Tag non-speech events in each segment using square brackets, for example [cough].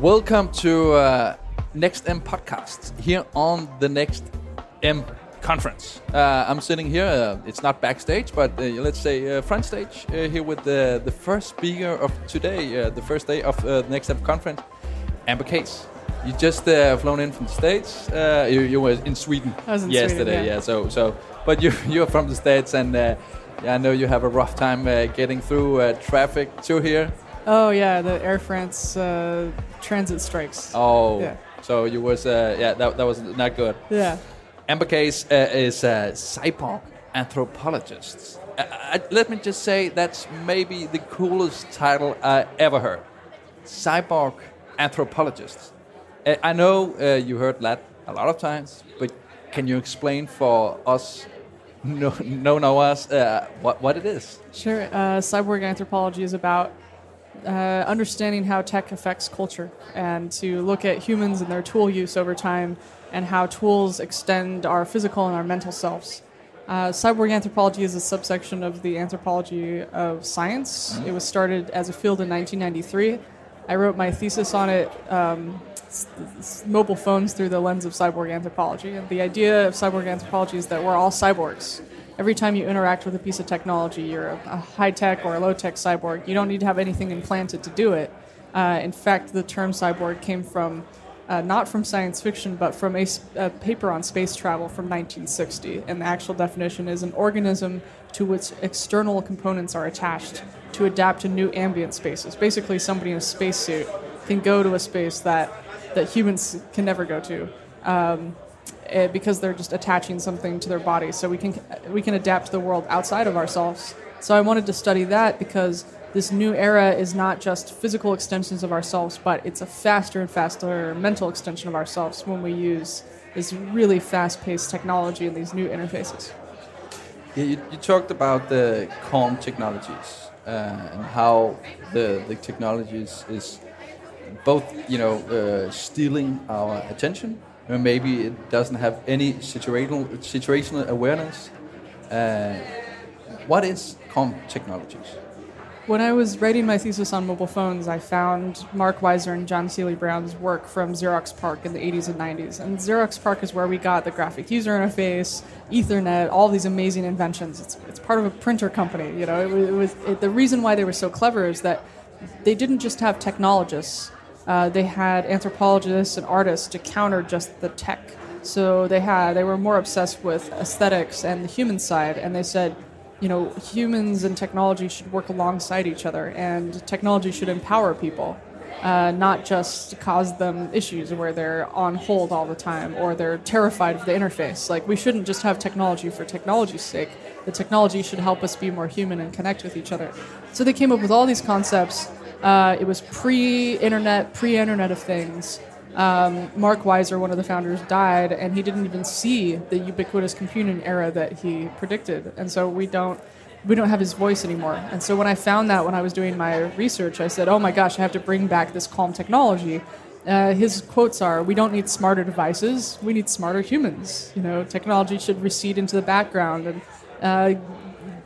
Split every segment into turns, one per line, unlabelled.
Welcome to uh, Next M podcast here on the Next M conference. Uh, I'm sitting here. Uh, it's not backstage, but uh, let's say uh, front stage uh, here with the the first speaker of today, uh, the first day of uh, the Next M conference, Amber Case. You just flown in from the states. you, you were in Sweden
in
yesterday,
Sweden, yeah.
yeah. So so, but you [laughs] you're from the states, and yeah, I know you have a rough time getting through traffic to here.
Oh yeah, the Air France uh, transit strikes.
Oh,
yeah.
So you was uh, yeah that, that was not good.
Yeah.
Amber Case uh, is a cyborg anthropologist. Uh, let me just say that's maybe the coolest title I ever heard. Cyborg anthropologist. Uh, I know uh, you heard that a lot of times, but can you explain for us no no no us uh, what what it is?
Sure. Uh, cyborg anthropology is about uh, understanding how tech affects culture and to look at humans and their tool use over time and how tools extend our physical and our mental selves. Uh, cyborg anthropology is a subsection of the anthropology of science. Mm-hmm. It was started as a field in 1993. I wrote my thesis on it, um, mobile phones through the lens of cyborg anthropology. And the idea of cyborg anthropology is that we're all cyborgs every time you interact with a piece of technology, you're a, high tech or a low tech cyborg. You don't need to have anything implanted to do it. Uh, in fact, the term cyborg came from uh, not from science fiction, but from a, a, paper on space travel from 1960. And the actual definition is an organism to which external components are attached to adapt to new ambient spaces. Basically, somebody in a spacesuit can go to a space that, that humans can never go to. Um, uh, because they're just attaching something to their body. So we can we can adapt to the world outside of ourselves. So I wanted to study that because this new era is not just physical extensions of ourselves, but it's a faster and faster mental extension of ourselves when we use this really fast-paced technology and these new interfaces.
Yeah, you, you talked about the calm technologies uh, and how the the technologies is both you know uh, stealing our attention maybe it doesn't have any situational situational awareness. Uh, what is calm technologies?
When I was writing my thesis on mobile phones, I found Mark Weiser and John Seely Brown's work from Xerox PARC in the 80s and 90s. And Xerox PARC is where we got the graphic user interface, Ethernet, all these amazing inventions. It's, it's part of a printer company. You know, it it was it, the reason why they were so clever is that they didn't just have technologists uh, they had anthropologists and artists to counter just the tech. So they had they were more obsessed with aesthetics and the human side, and they said, you know, humans and technology should work alongside each other, and technology should empower people, uh, not just cause them issues where they're on hold all the time or they're terrified of the interface. Like we shouldn't just have technology for technology's sake. The technology should help us be more human and connect with each other. So they came up with all these concepts uh, it was pre-internet, pre-internet of things. Um, Mark Weiser, one of the founders, died, and he didn't even see the ubiquitous computing era that he predicted. And so we don't we don't have his voice anymore. And so when I found that when I was doing my research, I said, "Oh my gosh, I have to bring back this calm technology." Uh, his quotes are, "We don't need smarter devices. We need smarter humans. You know, technology should recede into the background and uh,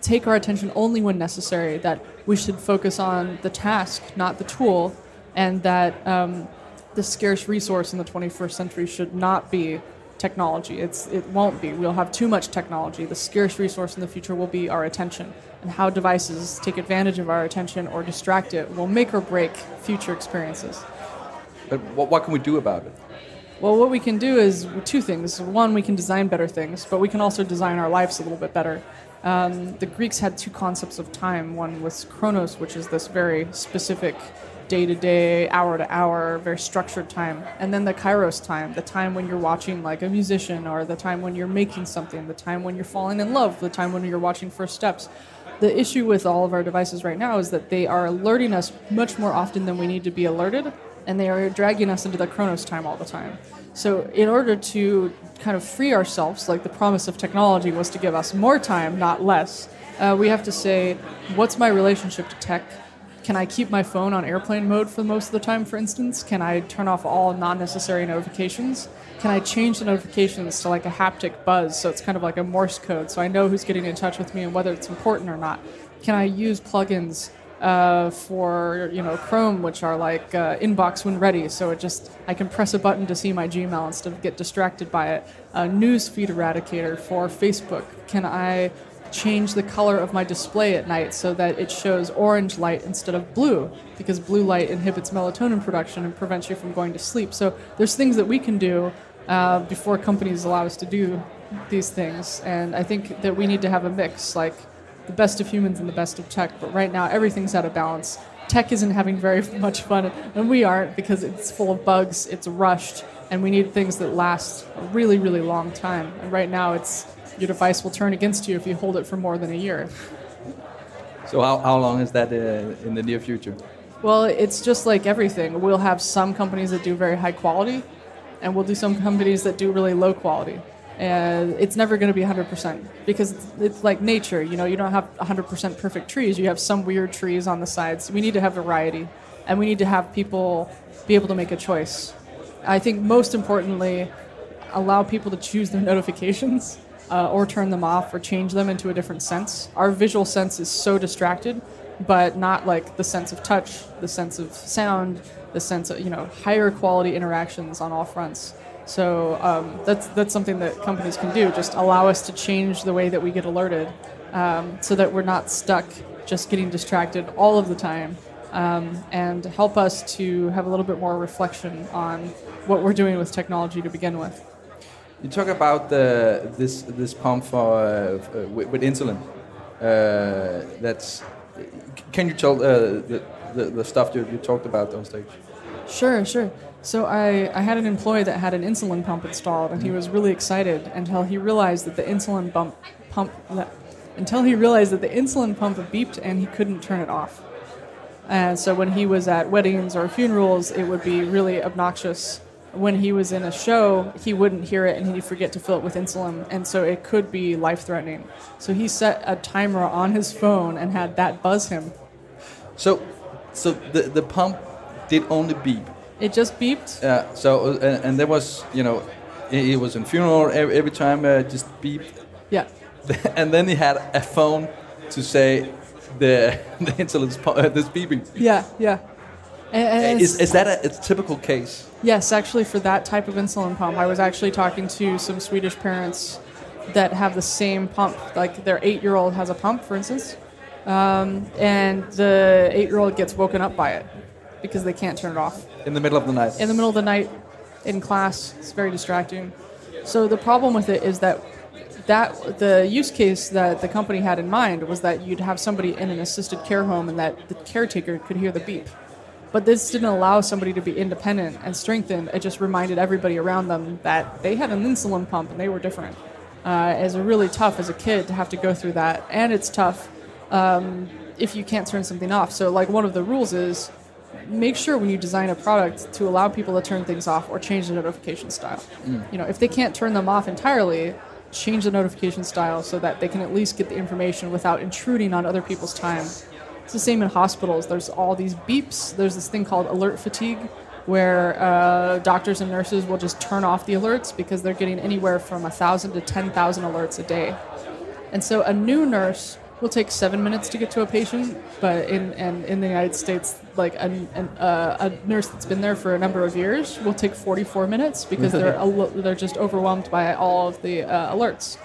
take our attention only when necessary, that we should focus on the task, not the tool, and that um, the scarce resource in the 21st century should not be technology. It's, it won't be. We'll have too much technology. The scarce resource in the future will be our attention. And how devices take advantage of our attention or distract it will make or break future experiences.
But what, what can we do about it?
Well, what we can do is two things. One, we can design better things, but we can also design our lives a little bit better. Um, the Greeks had two concepts of time. One was chronos, which is this very specific day to day, hour to hour, very structured time. And then the kairos time, the time when you're watching like a musician, or the time when you're making something, the time when you're falling in love, the time when you're watching first steps. The issue with all of our devices right now is that they are alerting us much more often than we need to be alerted, and they are dragging us into the chronos time all the time. So, in order to kind of free ourselves, like the promise of technology was to give us more time, not less, uh, we have to say, what's my relationship to tech? Can I keep my phone on airplane mode for most of the time, for instance? Can I turn off all non necessary notifications? Can I change the notifications to like a haptic buzz so it's kind of like a Morse code so I know who's getting in touch with me and whether it's important or not? Can I use plugins uh, for you know Chrome, which are like uh, inbox when ready. So it just I can press a button to see my Gmail instead of get distracted by it. A news feed eradicator for Facebook. Can I change the color of my display at night so that it shows orange light instead of blue because blue light inhibits melatonin production and prevents you from going to sleep. So there's things that we can do uh, before companies allow us to do these things, and I think that we need to have a mix, like the best of humans and the best of tech. But right now, everything's out of balance. Tech isn't having very [laughs] much fun, and we aren't because it's full of bugs, it's rushed, and we need things that last a really, really long time. And right now, it's your device will turn against you if you hold it for more than a year.
So how, how long is that uh, in the near future?
Well, it's just like everything. We'll have some companies that do very high quality, and we'll do some companies that do really low quality. And it's never going to be 100% because it's, like nature. You know, you don't have 100% perfect trees. You have some weird trees on the sides. We need to have variety, and we need to have people be able to make a choice. I think most importantly, allow people to choose their [laughs] notifications uh, or turn them off or change them into a different sense. Our visual sense is so distracted, but not like the sense of touch, the sense of sound, the sense of you know higher quality interactions on all fronts. So um, that's that's something that companies can do. Just allow us to change the way that we get alerted, um, so that we're not stuck just getting distracted all of the time, um, and help us to have a little bit more reflection on what we're doing with technology to begin with.
You talk about the, this this pump for uh, with, with, insulin. Uh, that's can you tell uh, the, the, the stuff you, you talked about on stage?
Sure, sure. So I, I had an employee that had an insulin pump installed, and he was really excited until he realized that the insulin bump pump until he realized that the insulin pump beeped and he couldn't turn it off. And so when he was at weddings or funerals, it would be really obnoxious when he was in a show, he wouldn't hear it and he'd forget to fill it with insulin, and so it could be life threatening. So he set a timer on his phone and had that buzz him.
So, so the the pump did only beep.
It just beeped.
Yeah. Uh, so and, and, there was you know, he was in funeral every, every time uh, just beeped.
Yeah. [laughs]
and then he had a phone to say the [laughs] the insulin's uh, this beeping.
Yeah, yeah.
And, is, is that a, a, typical case?
Yes, actually, for that type of insulin pump, I was actually talking to some Swedish parents that have the same pump. Like their eight year old has a pump, for instance, um, and the eight year old gets woken up by it because they can't turn it off.
In the middle of the night?
In the middle of the night, in class. It's very distracting. So the problem with it is that that the use case that the company had in mind was that you'd have somebody in an assisted care home and that the caretaker could hear the beep but this didn't allow somebody to be independent and strengthened. It just reminded everybody around them that they had an insulin pump and they were different. Uh, it's really tough as a kid to have to go through that, and it's tough um, if you can't turn something off. So, like one of the rules is make sure when you design a product to allow people to turn things off or change the notification style. Mm. You know, if they can't turn them off entirely, change the notification style so that they can at least get the information without intruding on other people's time it's the same in hospitals. There's all these beeps. There's this thing called alert fatigue, where uh, doctors and nurses will just turn off the alerts because they're getting anywhere from 1,000 to 10,000 alerts a day. And so a new nurse will take seven minutes to get to a patient, but in and in the United States, like a, uh, a nurse that's been there for a number of years will take 44 minutes because they're they're just overwhelmed by all of the uh, alerts.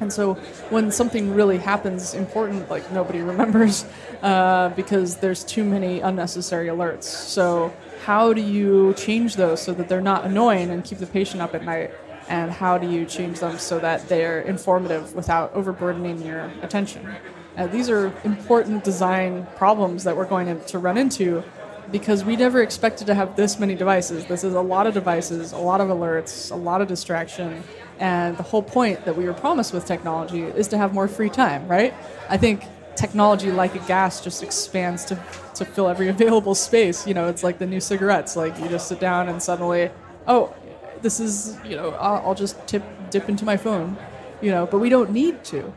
And so when something really happens important, like nobody remembers [laughs] uh, because there's too many unnecessary alerts. So how do you change those so that they're not annoying and keep the patient up at night? And how do you change them so that they're informative without overburdening your attention? Uh, these are important design problems that we're going to run into because we never expected to have this many devices. This is a lot of devices, a lot of alerts, a lot of distraction. And the whole point that we were promised with technology is to have more free time, right? I think technology, like a gas, just expands to, to fill every [laughs] available space. You know, it's like the new cigarettes. Like you just sit down and suddenly, oh, this is, you know, I'll, I'll just tip, dip into my phone, you know, but we don't need to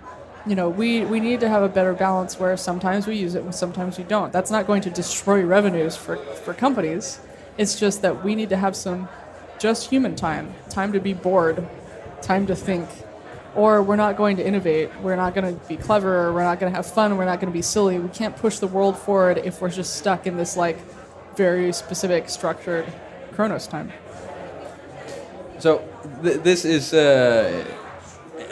you know, we, we need to have a better balance where sometimes we use it and sometimes we don't. That's not going to destroy revenues for, for companies. It's just that we need to have some just human time, time to be bored, time to think, or we're not going to innovate. We're not going to be clever. We're not going to have fun. We're not going to be silly. We can't push the world forward if we're just stuck in this like very specific structured Chronos time.
So th- this is uh,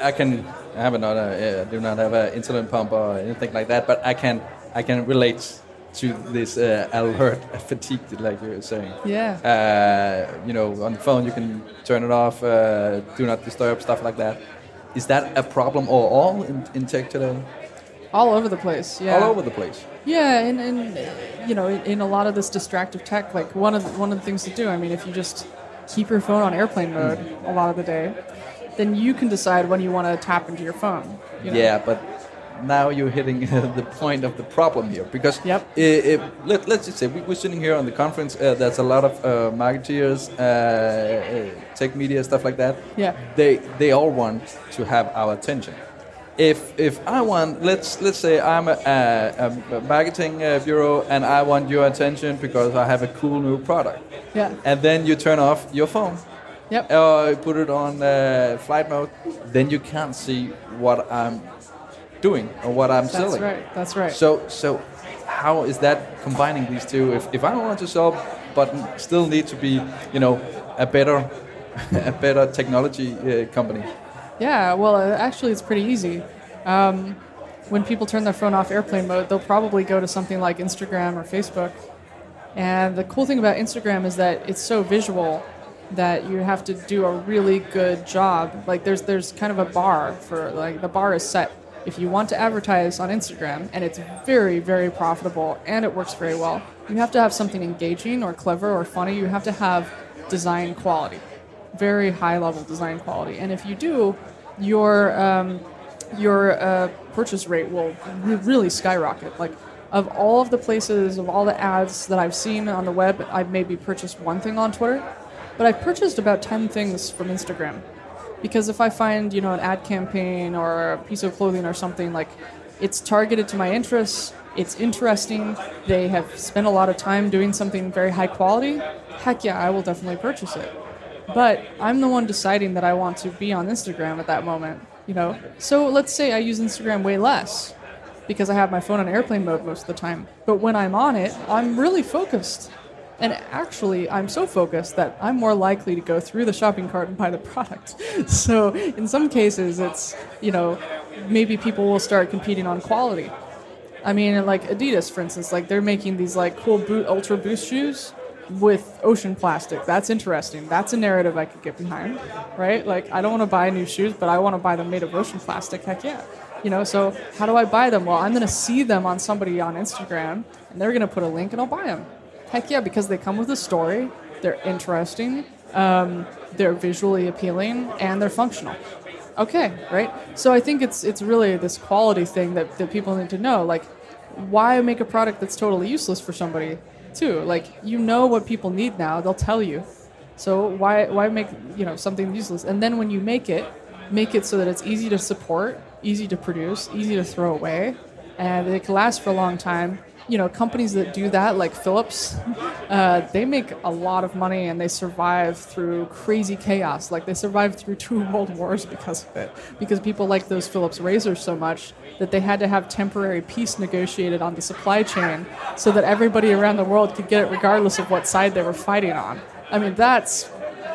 I can I have another uh, do not have an insulin pump or anything like that, but I can I can relate to this uh, alert [laughs] fatigue, like you were saying.
Yeah.
Uh, you know, on the phone you can turn it off, uh, do not disturb, stuff like that. Is that a problem or all in, in tech today?
All over the place. Yeah.
All over the place.
Yeah, and, and you know, in, in a lot of this distractive tech, like one of the, one of the things to do. I mean, if you just keep your phone on airplane mode a lot of the day, then you can decide when you want to tap into your phone. you know?
Yeah, but now you're hitting [laughs] the point of the problem here because
Yep.
if, let, let's just say we, we're sitting here on the conference. Uh, there's a lot of uh, marketeers, uh, uh, tech media, stuff like that.
Yeah.
They they all want to have our attention. If if I want, let's let's say I'm a, a, a marketing uh, bureau and I want your attention because I have a cool new product,
Yeah.
and then you turn off your phone
Yep.
or put it on uh, flight mode, then you can't see what I'm doing or what I'm
That's
selling.
right. That's right.
So, so how is that combining these two? If, if I don't want to sell, but still need to be, you know, a better, [laughs] a better technology uh, company.
Yeah, well, uh, actually, it's pretty easy. Um, when people turn their phone off airplane mode, they'll probably go to something like Instagram or Facebook. And the cool thing about Instagram is that it's so visual that you have to do a really good job. Like there's there's kind of a bar for like the bar is set. If you want to advertise on Instagram and it's very very profitable and it works very well, you have to have something engaging or clever or funny. You have to have design quality very high level design quality. And if you do, your um, your uh, purchase rate will re- really skyrocket. Like of all of the places, of all the ads that I've seen on the web, I've maybe purchased one thing on Twitter, but I've purchased about ten things from Instagram. Because if I find you know an ad campaign or a piece of clothing or something like it's targeted to my interests, it's interesting, they have spent a lot of time doing something very high quality, heck yeah, I will definitely purchase it but I'm the one deciding that I want to be on Instagram at that moment, you know. So let's say I use Instagram way less because I have my phone on airplane mode most of the time. But when I'm on it, I'm really focused. And actually, I'm so focused that I'm more likely to go through the shopping cart and buy the product. [laughs] So in some cases, it's, you know, maybe people will start competing on quality. I mean, like Adidas, for instance, like they're making these like cool boot ultra boost shoes with ocean plastic. That's interesting. That's a narrative I could get behind, right? Like I don't want to buy new shoes, but I want to buy them made of ocean plastic. Heck yeah. You know, so how do I buy them? Well, I'm going to see them on somebody on Instagram, and they're going to put a link, and I'll buy them. Heck yeah, because they come with a story. They're interesting. Um, they're visually appealing, and they're functional. Okay, right? So I think it's it's really this quality thing that, that people need to know. Like, why make a product that's totally useless for somebody, too? Like, you know what people need now. They'll tell you. So why why make you know something useless? And then when you make it, make it so that it's easy to support, easy to produce, easy to throw away, and it can last for a long time. You know, companies that do that, like Philips, uh, they make a lot of money and they survive through crazy chaos. Like they survived through two [laughs] world wars because of it, because people like those Philips razors so much that they had to have temporary peace negotiated on the supply chain so that everybody around the world could get it regardless of what side they were fighting on. I mean, that's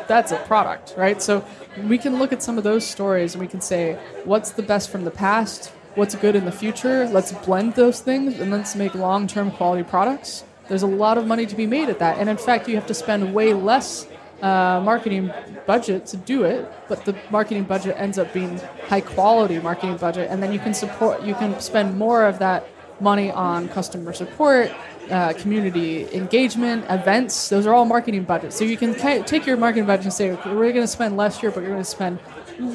that's a product, right? So we can look at some of those stories and we can say, what's the best from the past? What's good in the future? Let's blend those things and let's make long term quality products. There's a lot of money to be made at that. And in fact, you have to spend way less uh, marketing budget to do it, but the marketing budget ends up being high quality marketing budget. And then you can support, you can spend more of that money on customer support, uh, community engagement, events. Those are all marketing budgets. So you can take your marketing budget and say, okay, we're going to spend less here, but you're going to spend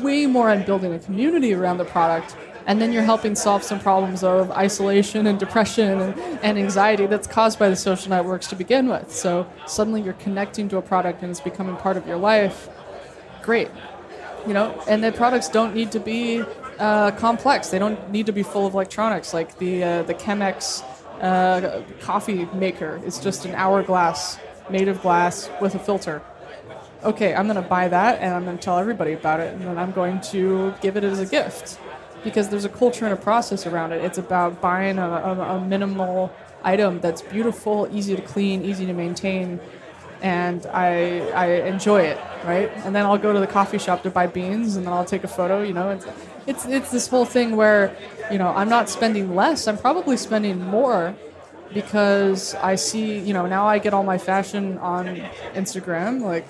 way more on building a community around the product. And then you're helping solve some problems of isolation and depression and, and anxiety that's caused by the social networks to begin with. So suddenly you're connecting to a product and it's becoming part of your life. Great. You know, and the products don't need to be uh, complex. They don't need to be full of electronics. Like the uh, the Chemex uh, coffee maker is just an hourglass made of glass with a filter. okay, I'm going to buy that and I'm going to tell everybody about it and then I'm going to give it as a gift because there's a culture and a process around it. It's about buying a, a, a minimal item that's beautiful, easy to clean, easy to maintain, and I, I enjoy it, right? And then I'll go to the coffee shop to buy beans, and then I'll take a photo. You know, it's it's it's this whole thing where, you know, I'm not spending less. I'm probably spending more because I see, you know, now I get all my fashion on Instagram, like,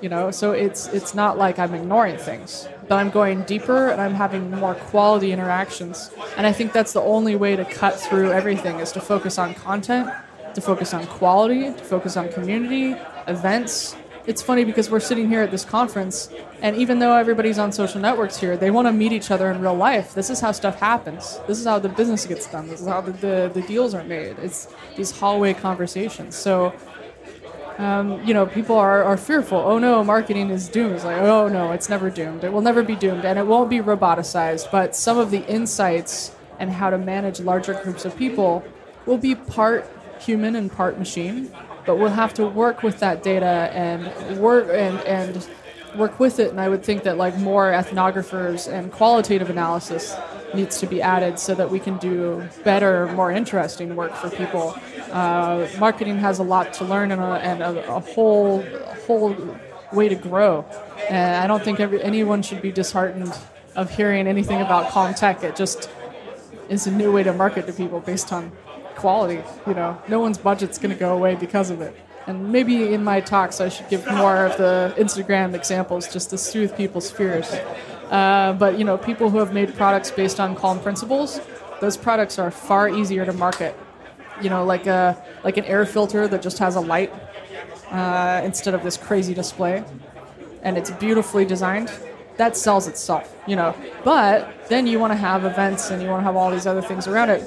you know, so it's it's not like I'm ignoring things, but I'm going deeper and I'm having more quality interactions. And I think that's the only way to cut through everything is to focus on content to focus on quality, to focus on community, events. It's funny because we're sitting here at this conference, and even though everybody's on social networks here, they want to meet each other in real life. This is how stuff happens. This is how the business gets done. This is how the, the, the deals are made. It's these hallway conversations. So, um, you know, people are, are fearful. Oh no, marketing is doomed. It's like, oh no, it's never doomed. It will never be doomed, and it won't be roboticized. But some of the insights and how to manage larger groups of people will be part human and part machine, but we'll have to work with that data and work and and work with it. And I would think that like more ethnographers and qualitative analysis needs to be added so that we can do better, more interesting work for people. Uh, marketing has a lot to learn and a, and a, a whole a whole way to grow. And I don't think every, anyone should be disheartened of hearing anything about calm tech. It just is a new way to market to people based on quality. You know, no one's budget's going to go away because of it. And maybe in my talks, I should give more of the Instagram examples just to soothe people's fears. Uh, but you know, people who have made products based on Calm principles, those products are far easier to market. You know, like a like an air filter that just has a light uh, instead of this crazy display, and it's beautifully designed. That sells itself, you know. But then you want to have events and you want to have all these other things around it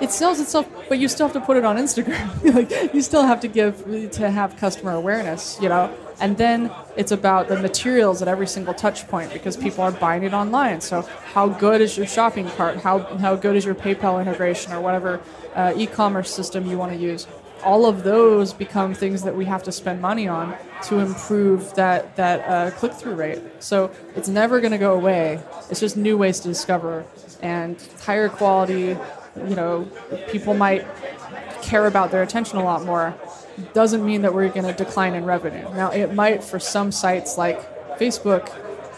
it sells itself, but you still have to put it on Instagram. [laughs] like you still have to give to have customer awareness, you know. And then it's about the materials at every single touch point because people are buying it online. So how good is your shopping cart? How how good is your PayPal integration or whatever uh, e-commerce system you want to use? All of those become things that we have to spend money on to improve that that uh, click through rate. So it's never going to go away. It's just new ways to discover and higher quality you know, people might care about their attention a lot more, doesn't mean that we're going to decline in revenue. Now, it might for some sites like Facebook,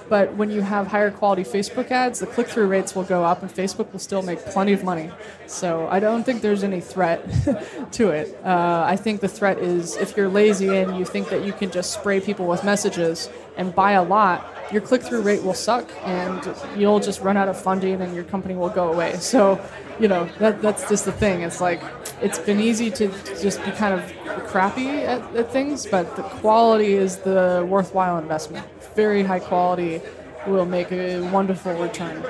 but when you have higher quality Facebook ads, the click through rates will go up and Facebook will still make plenty of money. So I don't think there's any threat [laughs] to it. Uh, I think the threat is if you're lazy and you think that you can just spray people with messages and buy a lot, your click through rate will suck and you'll just run out of funding and your company will go away. [laughs] So, you know, that, that's just the thing. It's like, it's been easy to just be kind of crappy at, at things, but the quality is the worthwhile investment. Very high quality will make a wonderful return.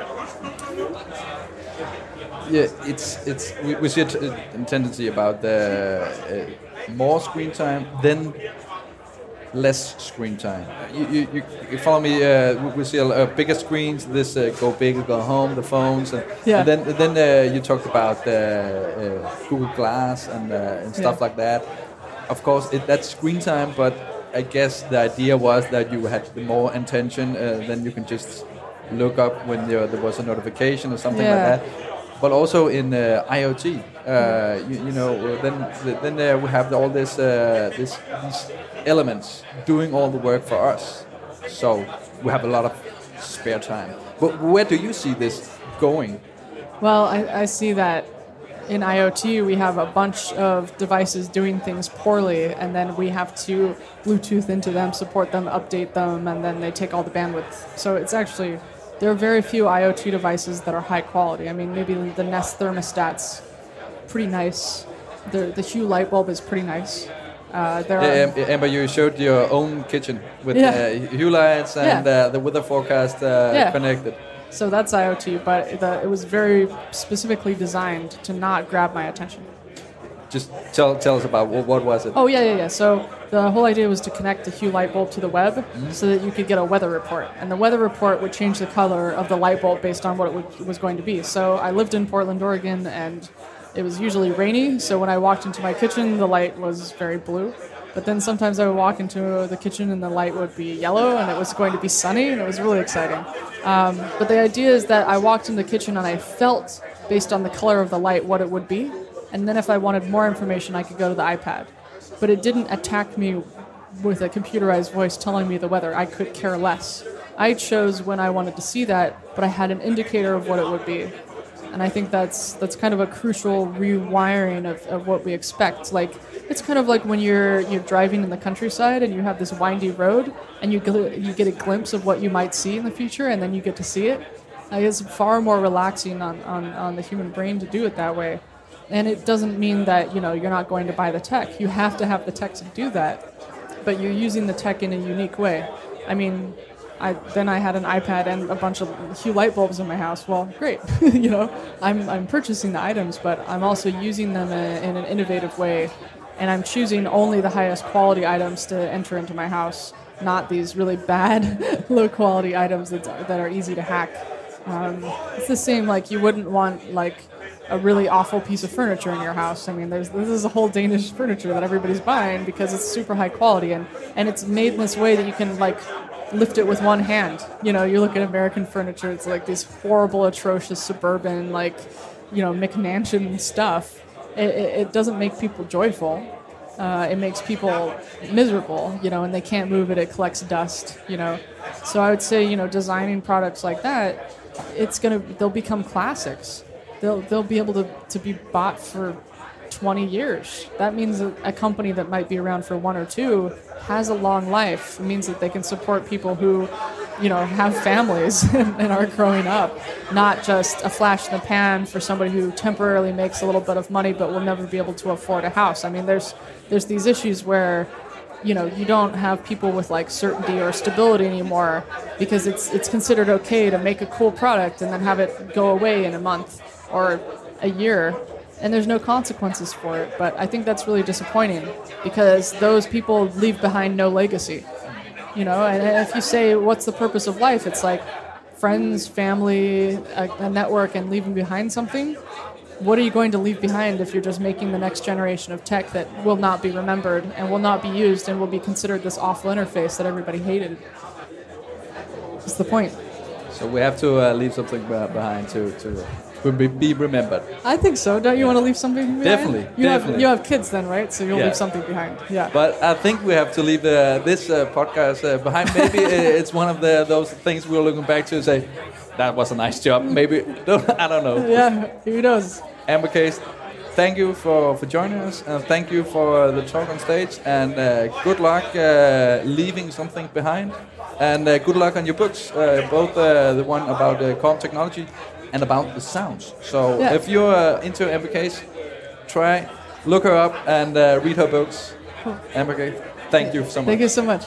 Yeah, it's it's we, we see a, t- a tendency about the uh, more screen time, then less screen time. You, you, you follow me. Uh, we see a, a bigger screens. This uh, go big, go home. The phones, and, yeah. and then then uh, you talked about uh, uh, Google Glass and uh, and stuff yeah. like that. Of course, it, that's screen time, but I guess the idea was that you had more intention. then you can just look up when there, there was a notification or something yeah. like that but also in uh, IoT. Uh, you, you, know, then then uh, we have all this, this these elements doing all the work for us. So we have a lot of spare time. But where do you see this going?
Well, I, I see that in IoT we have a bunch of devices doing things poorly, and then we have to Bluetooth into them, support them, update them, and then they take all the bandwidth. So it's actually there are very few IoT devices that are high quality. I mean, maybe the Nest thermostat's pretty nice. The the Hue light bulb is pretty nice.
Uh, there yeah, are, Amber, you showed your own kitchen with yeah. uh, Hue lights and yeah. uh, the weather forecast uh, yeah. connected.
So that's IoT, but the, it was very specifically designed to not grab my attention.
Just tell, tell us about what, what was it?
Oh yeah, yeah, yeah. So the whole idea was to connect the Hue light bulb to the web mm-hmm. so that you could get a weather report, and the weather report would change the color of the light bulb based on what it would, was going to be. So I lived in Portland, Oregon, and it was usually rainy, so when I walked into my kitchen, the light was very blue. But then sometimes I would walk into the kitchen and the light would be yellow and it was going to be sunny and it was really exciting. Um, but the idea is that I walked in the kitchen and I felt, based on the color of the light, what it would be. And then if I wanted more information, I could go to the iPad. But it didn't attack me with a computerized voice telling me the weather. I could care less. I chose when I wanted to see that, but I had an indicator of what it would be. And I think that's that's kind of a crucial rewiring of, of what we expect. Like it's kind of like when you're you're driving in the countryside and you have this windy road and you gl- you get a glimpse of what you might see in the future and then you get to see it. Like it's far more relaxing on, on, on the human brain to do it that way. And it doesn't mean that, you know, you're not going to buy the tech. You have to have the tech to do that. But you're using the tech in a unique way. I mean, I, then I had an iPad and a bunch of Hue light bulbs in my house. Well, great. [laughs] you know, I'm, I'm purchasing the items, but I'm also using them in, in an innovative way. And I'm choosing only the highest quality items to enter into my house, not these really bad, [laughs] low quality items that, that are easy to hack. Um, it's the same, like, you wouldn't want, like, a really awful piece of furniture in your house. I mean, there's this is a whole Danish furniture that everybody's buying because it's super high quality and and it's made in this way that you can like lift it with one hand. You know, you look at American furniture; it's like these horrible, atrocious suburban, like you know, McMansion stuff. It, it, it doesn't make people joyful. Uh, it makes people miserable, you know, and they can't move it. It collects dust, you know. So I would say, you know, designing products like that, it's gonna they'll become classics they'll they'll be able to, to be bought for 20 years. That means a, a company that might be around for one or two has a long life. It means that they can support people who, you know, have families [laughs] and, and are growing up, not just a flash in the pan for somebody who temporarily makes a little bit of money but will never be able to afford a house. I mean, there's there's these issues where you know you don't have people with like certainty or stability anymore because it's it's considered okay to make a cool product and then have it go away in a month or a year and there's no consequences for it. But I think that's really disappointing because those people leave behind no legacy. You know, and if you say, what's the purpose of life? It's like friends, family, a, a network, and leaving behind something. What are you going to leave behind if you're just making the next generation of tech that will not be remembered and will not be used and will be considered this awful interface that everybody hated? What's the point?
So we have to uh, leave something behind to, to be, be remembered.
I think so. Don't you yeah. want to leave something behind?
Definitely.
You
definitely.
have you have kids then, right? So you'll yeah. leave something behind. Yeah.
But I think we have to leave uh, this uh, podcast uh, behind. Maybe [laughs] it's one of the those things we're looking back to and say that was a nice job. Maybe [laughs] I don't know.
Yeah. Who knows?
Amber Case, thank you for, for joining us and thank you for the talk on stage and uh, good luck uh, leaving something behind and uh, good luck on your books uh, both uh, the one about uh, quantum technology and about the sounds. So yeah. if you're uh, into Amber Case, try, look her up and uh, read her books. Cool. Amber Case, thank you so much.
Thank you so much.